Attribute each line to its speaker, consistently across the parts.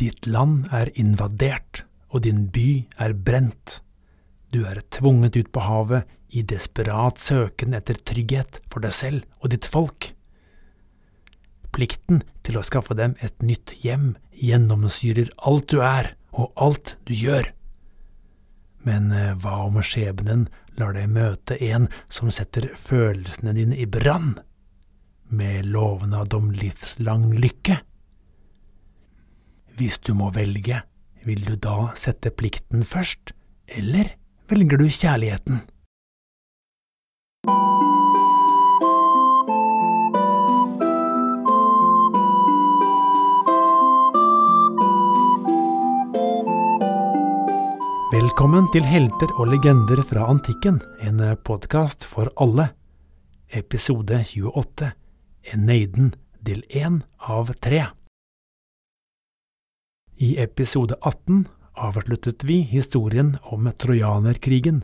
Speaker 1: Ditt land er invadert, og din by er brent. Du er tvunget ut på havet i desperat søken etter trygghet for deg selv og ditt folk. Plikten til å skaffe dem et nytt hjem gjennomsyrer alt du er og alt du gjør. Men eh, hva om skjebnen lar deg møte en som setter følelsene dine i brann, med lovnad om livslang lykke? Hvis du må velge, vil du da sette plikten først, eller velger du kjærligheten? Velkommen til Helter og legender fra antikken, en podkast for alle. Episode 28, Eneiden, del én av 3. I episode 18 avsluttet vi historien om trojanerkrigen,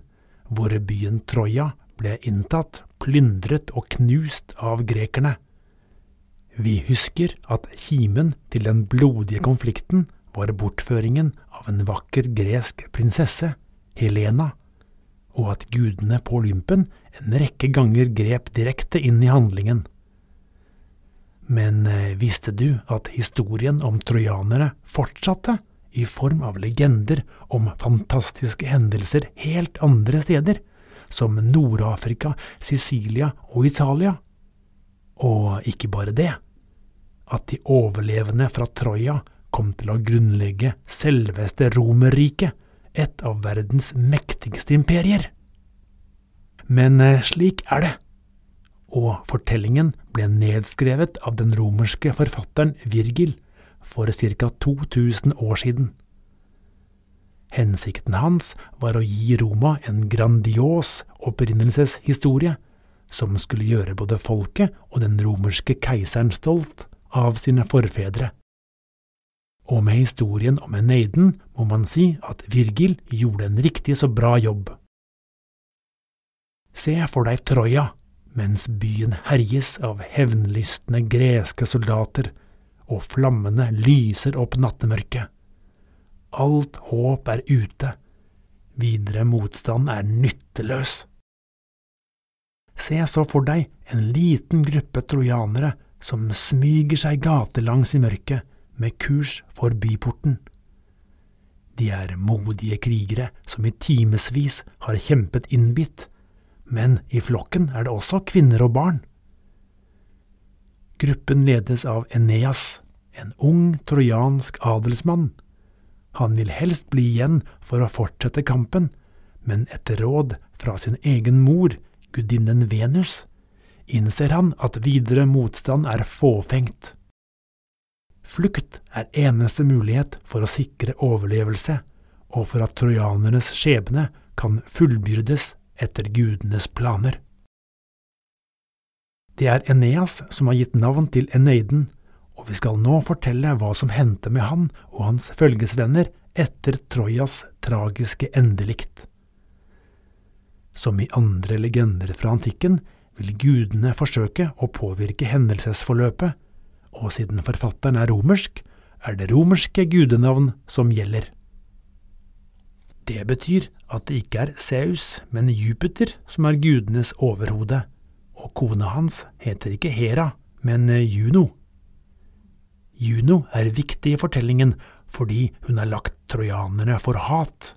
Speaker 1: hvor byen Troja ble inntatt, plyndret og knust av grekerne. Vi husker at kimen til den blodige konflikten var bortføringen av en vakker gresk prinsesse, Helena, og at gudene på Olympen en rekke ganger grep direkte inn i handlingen. Men eh, visste du at historien om trojanere fortsatte i form av legender om fantastiske hendelser helt andre steder, som Nord-Afrika, Sicilia og Italia? Og ikke bare det, at de overlevende fra Troja kom til å grunnlegge selveste Romerriket, et av verdens mektigste imperier. Men eh, slik er det, og fortellingen ble nedskrevet av den romerske forfatteren Virgil for ca. 2000 år siden. Hensikten hans var å gi Roma en grandios opprinnelseshistorie som skulle gjøre både folket og den romerske keiseren stolt av sine forfedre. Og med historien om Eneiden må man si at Virgil gjorde en riktig så bra jobb. Se for deg Troja, mens byen herjes av hevnlystne greske soldater, og flammene lyser opp nattemørket. Alt håp er ute, videre motstand er nytteløs. Se så for deg en liten gruppe trojanere som smyger seg gatelangs i mørket, med kurs for byporten. De er modige krigere som i timevis har kjempet innbitt, men i flokken er det også kvinner og barn. Gruppen ledes av Eneas, en ung trojansk adelsmann. Han vil helst bli igjen for å fortsette kampen, men etter råd fra sin egen mor, gudinnen Venus, innser han at videre motstand er fåfengt. Flukt er eneste mulighet for å sikre overlevelse, og for at trojanernes skjebne kan fullbyrdes etter gudenes planer. Det er Eneas som har gitt navn til Eneiden, og vi skal nå fortelle hva som hendte med han og hans følgesvenner etter Trojas tragiske endelikt. Som i andre legender fra antikken vil gudene forsøke å påvirke hendelsesforløpet, og siden forfatteren er romersk, er det romerske gudenavn som gjelder. Det betyr at det ikke er Zeus, men Jupiter som er gudenes overhode, og kona hans heter ikke Hera, men Juno. Juno er viktig i fortellingen fordi hun har lagt trojanerne for hat.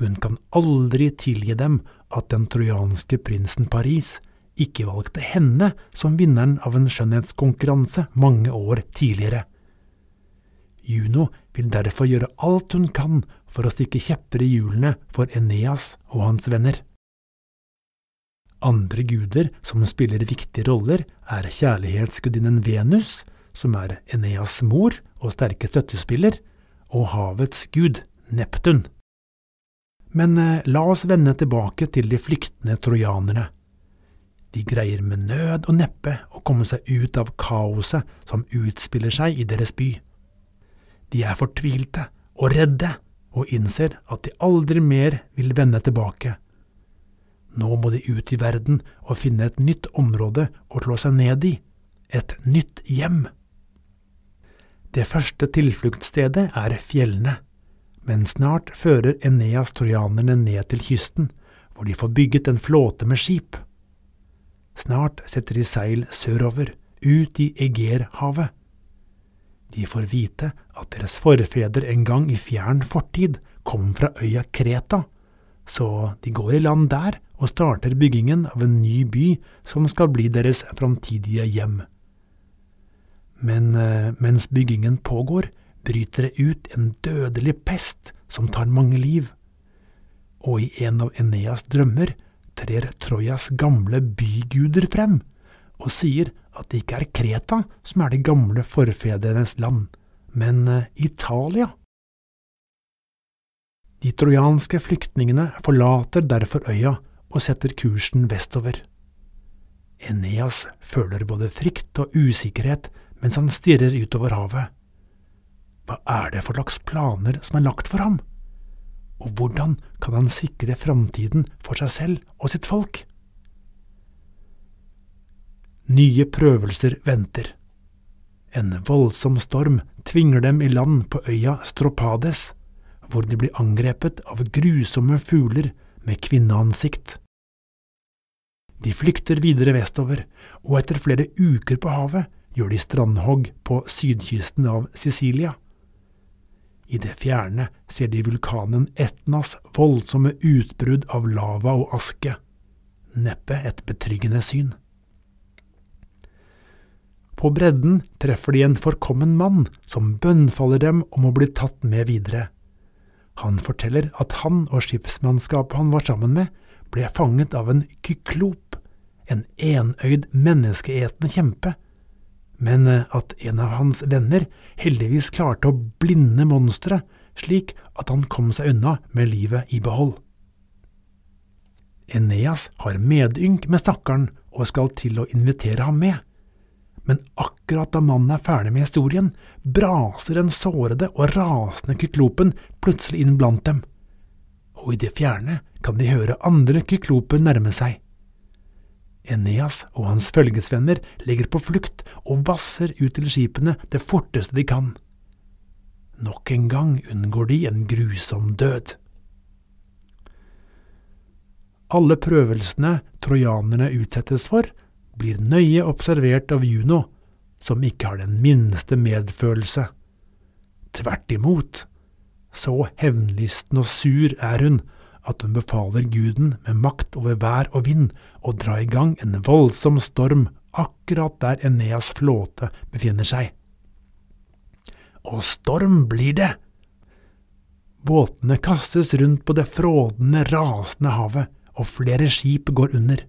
Speaker 1: Hun kan aldri tilgi dem at den trojanske prinsen Paris ikke valgte henne som vinneren av en skjønnhetskonkurranse mange år tidligere. Juno vil derfor gjøre alt hun kan for å stikke kjepper i hjulene for Eneas og hans venner. Andre guder som spiller viktige roller, er kjærlighetsgudinnen Venus, som er Eneas mor og sterke støttespiller, og havets gud, Neptun. Men eh, la oss vende tilbake til de flyktende trojanerne. De greier med nød og neppe å komme seg ut av kaoset som utspiller seg i deres by. De er fortvilte og redde og innser at de aldri mer vil vende tilbake. Nå må de ut i verden og finne et nytt område å slå seg ned i, et nytt hjem. Det første tilfluktsstedet er fjellene, men snart fører Eneas trojanerne ned til kysten, hvor de får bygget en flåte med skip. Snart setter de seil sørover, ut i Egerhavet. De får vite at deres forfedre en gang i fjern fortid kom fra øya Kreta, så de går i land der og starter byggingen av en ny by som skal bli deres framtidige hjem. Men eh, mens byggingen pågår, bryter det ut en dødelig pest som tar mange liv. Og i en av Eneas drømmer trer Trojas gamle byguder frem og sier at det ikke er Kreta som er de gamle forfedrenes land, men eh, Italia. De trojanske flyktningene forlater derfor øya og setter kursen vestover. Eneas føler både frykt og usikkerhet mens han stirrer utover havet. Hva er det for slags planer som er lagt for ham? Og hvordan kan han sikre framtiden for seg selv og sitt folk? Nye prøvelser venter. En voldsom storm tvinger dem i land på øya Stropades, hvor de blir angrepet av grusomme fugler med kvinneansikt. De flykter videre vestover, og etter flere uker på havet gjør de strandhogg på sydkysten av Sicilia. I det fjerne ser de vulkanen Etnas voldsomme utbrudd av lava og aske. Neppe et betryggende syn. På bredden treffer de en forkommen mann som bønnfaller dem om å bli tatt med videre. Han forteller at han og skipsmannskapet han var sammen med, ble fanget av en kyklop, en enøyd menneskeetende kjempe men eh, at en av hans venner heldigvis klarte å blinde monsteret, slik at han kom seg unna med livet i behold. Eneas har medynk med stakkaren og skal til å invitere ham med, men akkurat da mannen er ferdig med historien, braser den sårede og rasende kyklopen plutselig inn blant dem, og i det fjerne kan de høre andre kykloper nærme seg. Eneas og hans følgesvenner ligger på flukt og vasser ut til skipene det forteste de kan. Nok en gang unngår de en grusom død. Alle prøvelsene trojanerne utsettes for, blir nøye observert av Juno, som ikke har den minste medfølelse. Tvert imot, så hevnlysten og sur er hun at hun befaler guden med makt over vær og vind å dra i gang en voldsom storm akkurat der Eneas flåte befinner seg. Og storm blir det! Båtene kastes rundt på det frådende, rasende havet, og flere skip går under.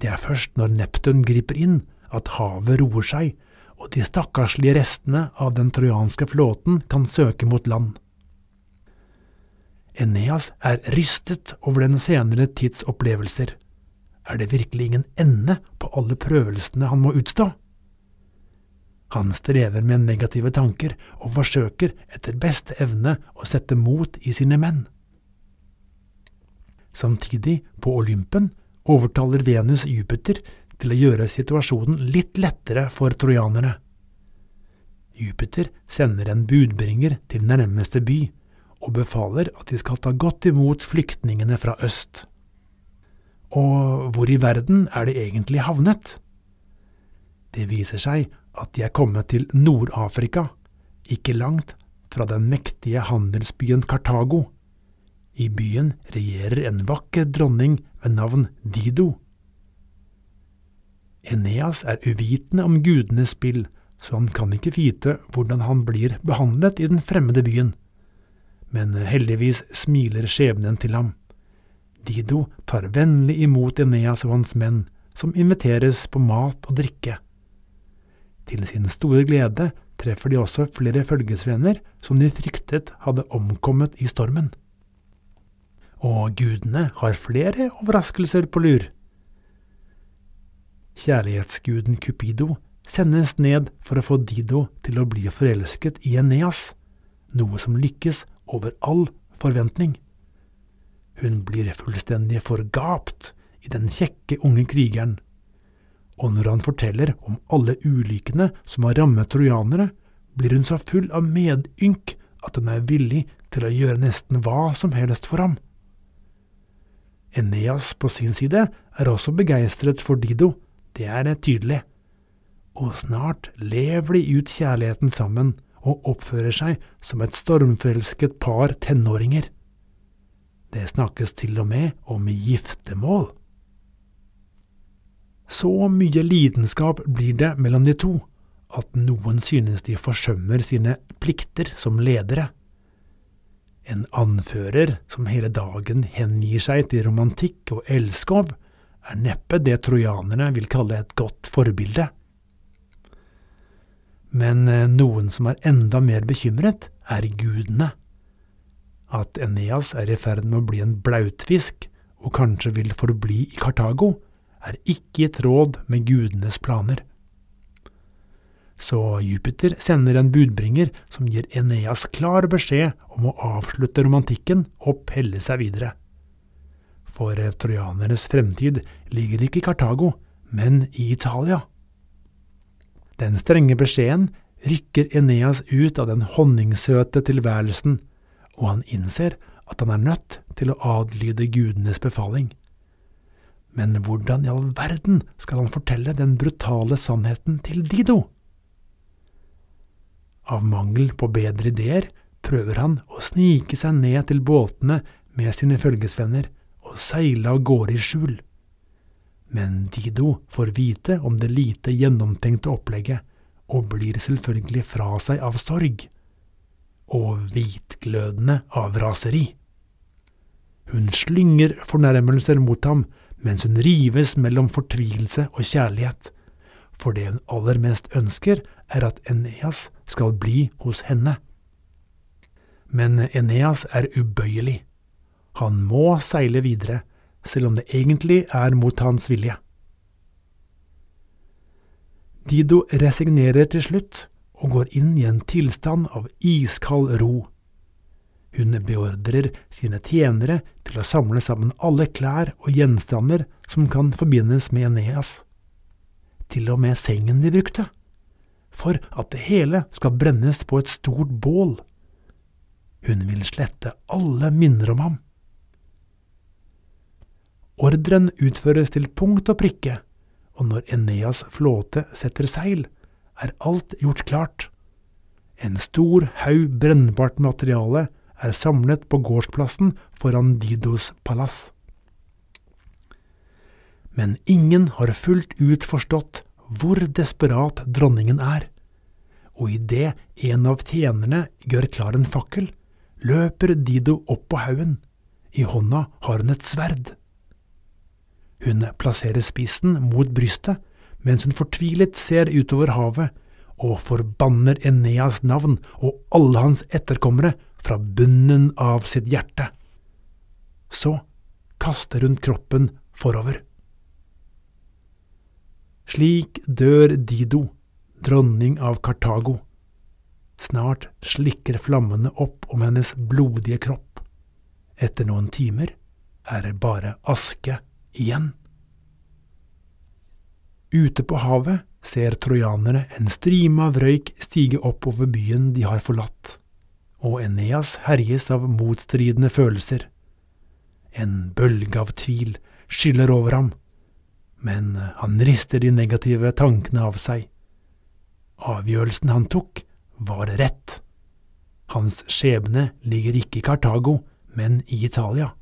Speaker 1: Det er først når Neptun griper inn at havet roer seg, og de stakkarslige restene av den trojanske flåten kan søke mot land. Eneas er rystet over den senere tids opplevelser. Er det virkelig ingen ende på alle prøvelsene han må utstå? Han strever med negative tanker og forsøker etter beste evne å sette mot i sine menn. Samtidig, på Olympen, overtaler Venus Jupiter til å gjøre situasjonen litt lettere for trojanerne. Jupiter sender en budbringer til nærmeste by, og befaler at de skal ta godt imot flyktningene fra øst. Og hvor i verden er de egentlig havnet? Det viser seg at de er kommet til Nord-Afrika, ikke langt fra den mektige handelsbyen Kartago. I byen regjerer en vakker dronning ved navn Dido. Eneas er uvitende om gudenes spill, så han kan ikke vite hvordan han blir behandlet i den fremmede byen men heldigvis smiler skjebnen til ham. Dido tar vennlig imot Eneas og hans menn, som inviteres på mat og drikke. Til sin store glede treffer de også flere følgesvenner som de fryktet hadde omkommet i stormen. Og gudene har flere overraskelser på lur. Kjærlighetsguden Cupido sendes ned for å få Dido til å bli forelsket i Eneas, noe som lykkes over all forventning. Hun blir fullstendig forgapt i den kjekke unge krigeren, og når han forteller om alle ulykkene som har rammet trojanere, blir hun så full av medynk at hun er villig til å gjøre nesten hva som helst for ham. Eneas på sin side er også begeistret for Dido, det er tydelig, og snart lever de ut kjærligheten sammen og oppfører seg som et stormforelsket par tenåringer. Det snakkes til og med om giftermål. Så mye lidenskap blir det mellom de to at noen synes de forsømmer sine plikter som ledere. En anfører som hele dagen hengir seg til romantikk og elskov, er neppe det trojanerne vil kalle et godt forbilde. Men eh, noen som er enda mer bekymret, er gudene. At Eneas er i ferd med å bli en blautfisk og kanskje vil forbli i Kartago, er ikke i tråd med gudenes planer. Så Jupiter sender en budbringer som gir Eneas klar beskjed om å avslutte romantikken og pelle seg videre. For trojanernes fremtid ligger ikke i Kartago, men i Italia. Den strenge beskjeden rykker Eneas ut av den honningsøte tilværelsen, og han innser at han er nødt til å adlyde gudenes befaling. Men hvordan i all verden skal han fortelle den brutale sannheten til Dido? Av mangel på bedre ideer prøver han å snike seg ned til båtene med sine følgesvenner og seile av gårde i skjul. Men Dido får vite om det lite gjennomtenkte opplegget, og blir selvfølgelig fra seg av sorg. Og hvitglødende av raseri. Hun slynger fornærmelser mot ham mens hun rives mellom fortvilelse og kjærlighet, for det hun aller mest ønsker, er at Eneas skal bli hos henne. Men Eneas er ubøyelig. Han må seile videre, selv om det egentlig er mot hans vilje. Dido resignerer til slutt og går inn i en tilstand av iskald ro. Hun beordrer sine tjenere til å samle sammen alle klær og gjenstander som kan forbindes med Eneas, til og med sengen de brukte for at det hele skal brennes på et stort bål. Hun vil slette alle minner om ham. Ordren utføres til punkt og prikke, og når Eneas flåte setter seil, er alt gjort klart. En stor haug brennbart materiale er samlet på gårdsplassen foran Didos palass. Men ingen har fullt ut forstått hvor desperat dronningen er, og idet en av tjenerne gjør klar en fakkel, løper Dido opp på haugen, i hånda har hun et sverd. Hun plasserer spissen mot brystet, mens hun fortvilet ser utover havet og forbanner Eneas navn og alle hans etterkommere fra bunnen av sitt hjerte. Så kaster hun kroppen forover. Slik dør Dido, dronning av Kartago. Snart slikker flammene opp om hennes blodige kropp. Etter noen timer er det bare aske igjen. Ute på havet ser trojanere en strime av røyk stige opp over byen de har forlatt, og Eneas herjes av motstridende følelser. En bølge av tvil skyller over ham men han rister de negative tankene av seg. Avgjørelsen han tok, var rett. Hans skjebne ligger ikke i Kartago, men i Italia.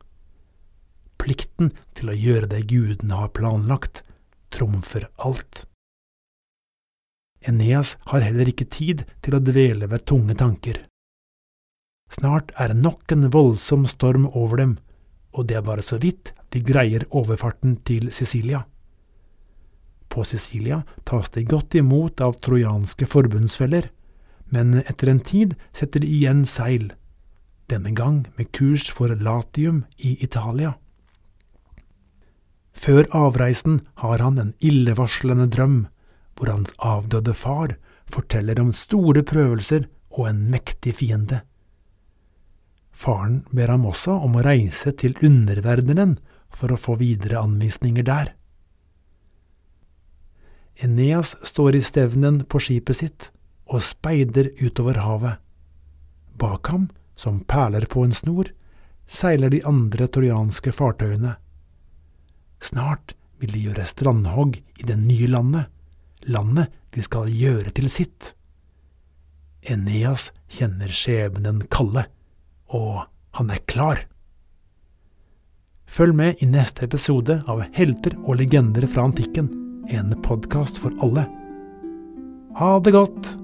Speaker 1: Plikten til å gjøre det gudene har planlagt, trumfer alt. Eneas har heller ikke tid til å dvele ved tunge tanker. Snart er nok en voldsom storm over dem, og det er bare så vidt de greier overfarten til Sicilia. På Sicilia tas de godt imot av trojanske forbundsfeller, men etter en tid setter de igjen seil, denne gang med kurs for Latium i Italia. Før avreisen har han en illevarslende drøm, hvor hans avdøde far forteller om store prøvelser og en mektig fiende. Faren ber ham også om å reise til underverdenen for å få videre anvisninger der. Eneas står i stevnen på skipet sitt og speider utover havet. Bak ham, som perler på en snor, seiler de andre torianske fartøyene. Snart vil de gjøre strandhogg i det nye landet, landet de skal gjøre til sitt. Eneas kjenner skjebnen kalle, og han er klar. Følg med i neste episode av Helter og legender fra antikken, en podkast for alle. Ha det godt!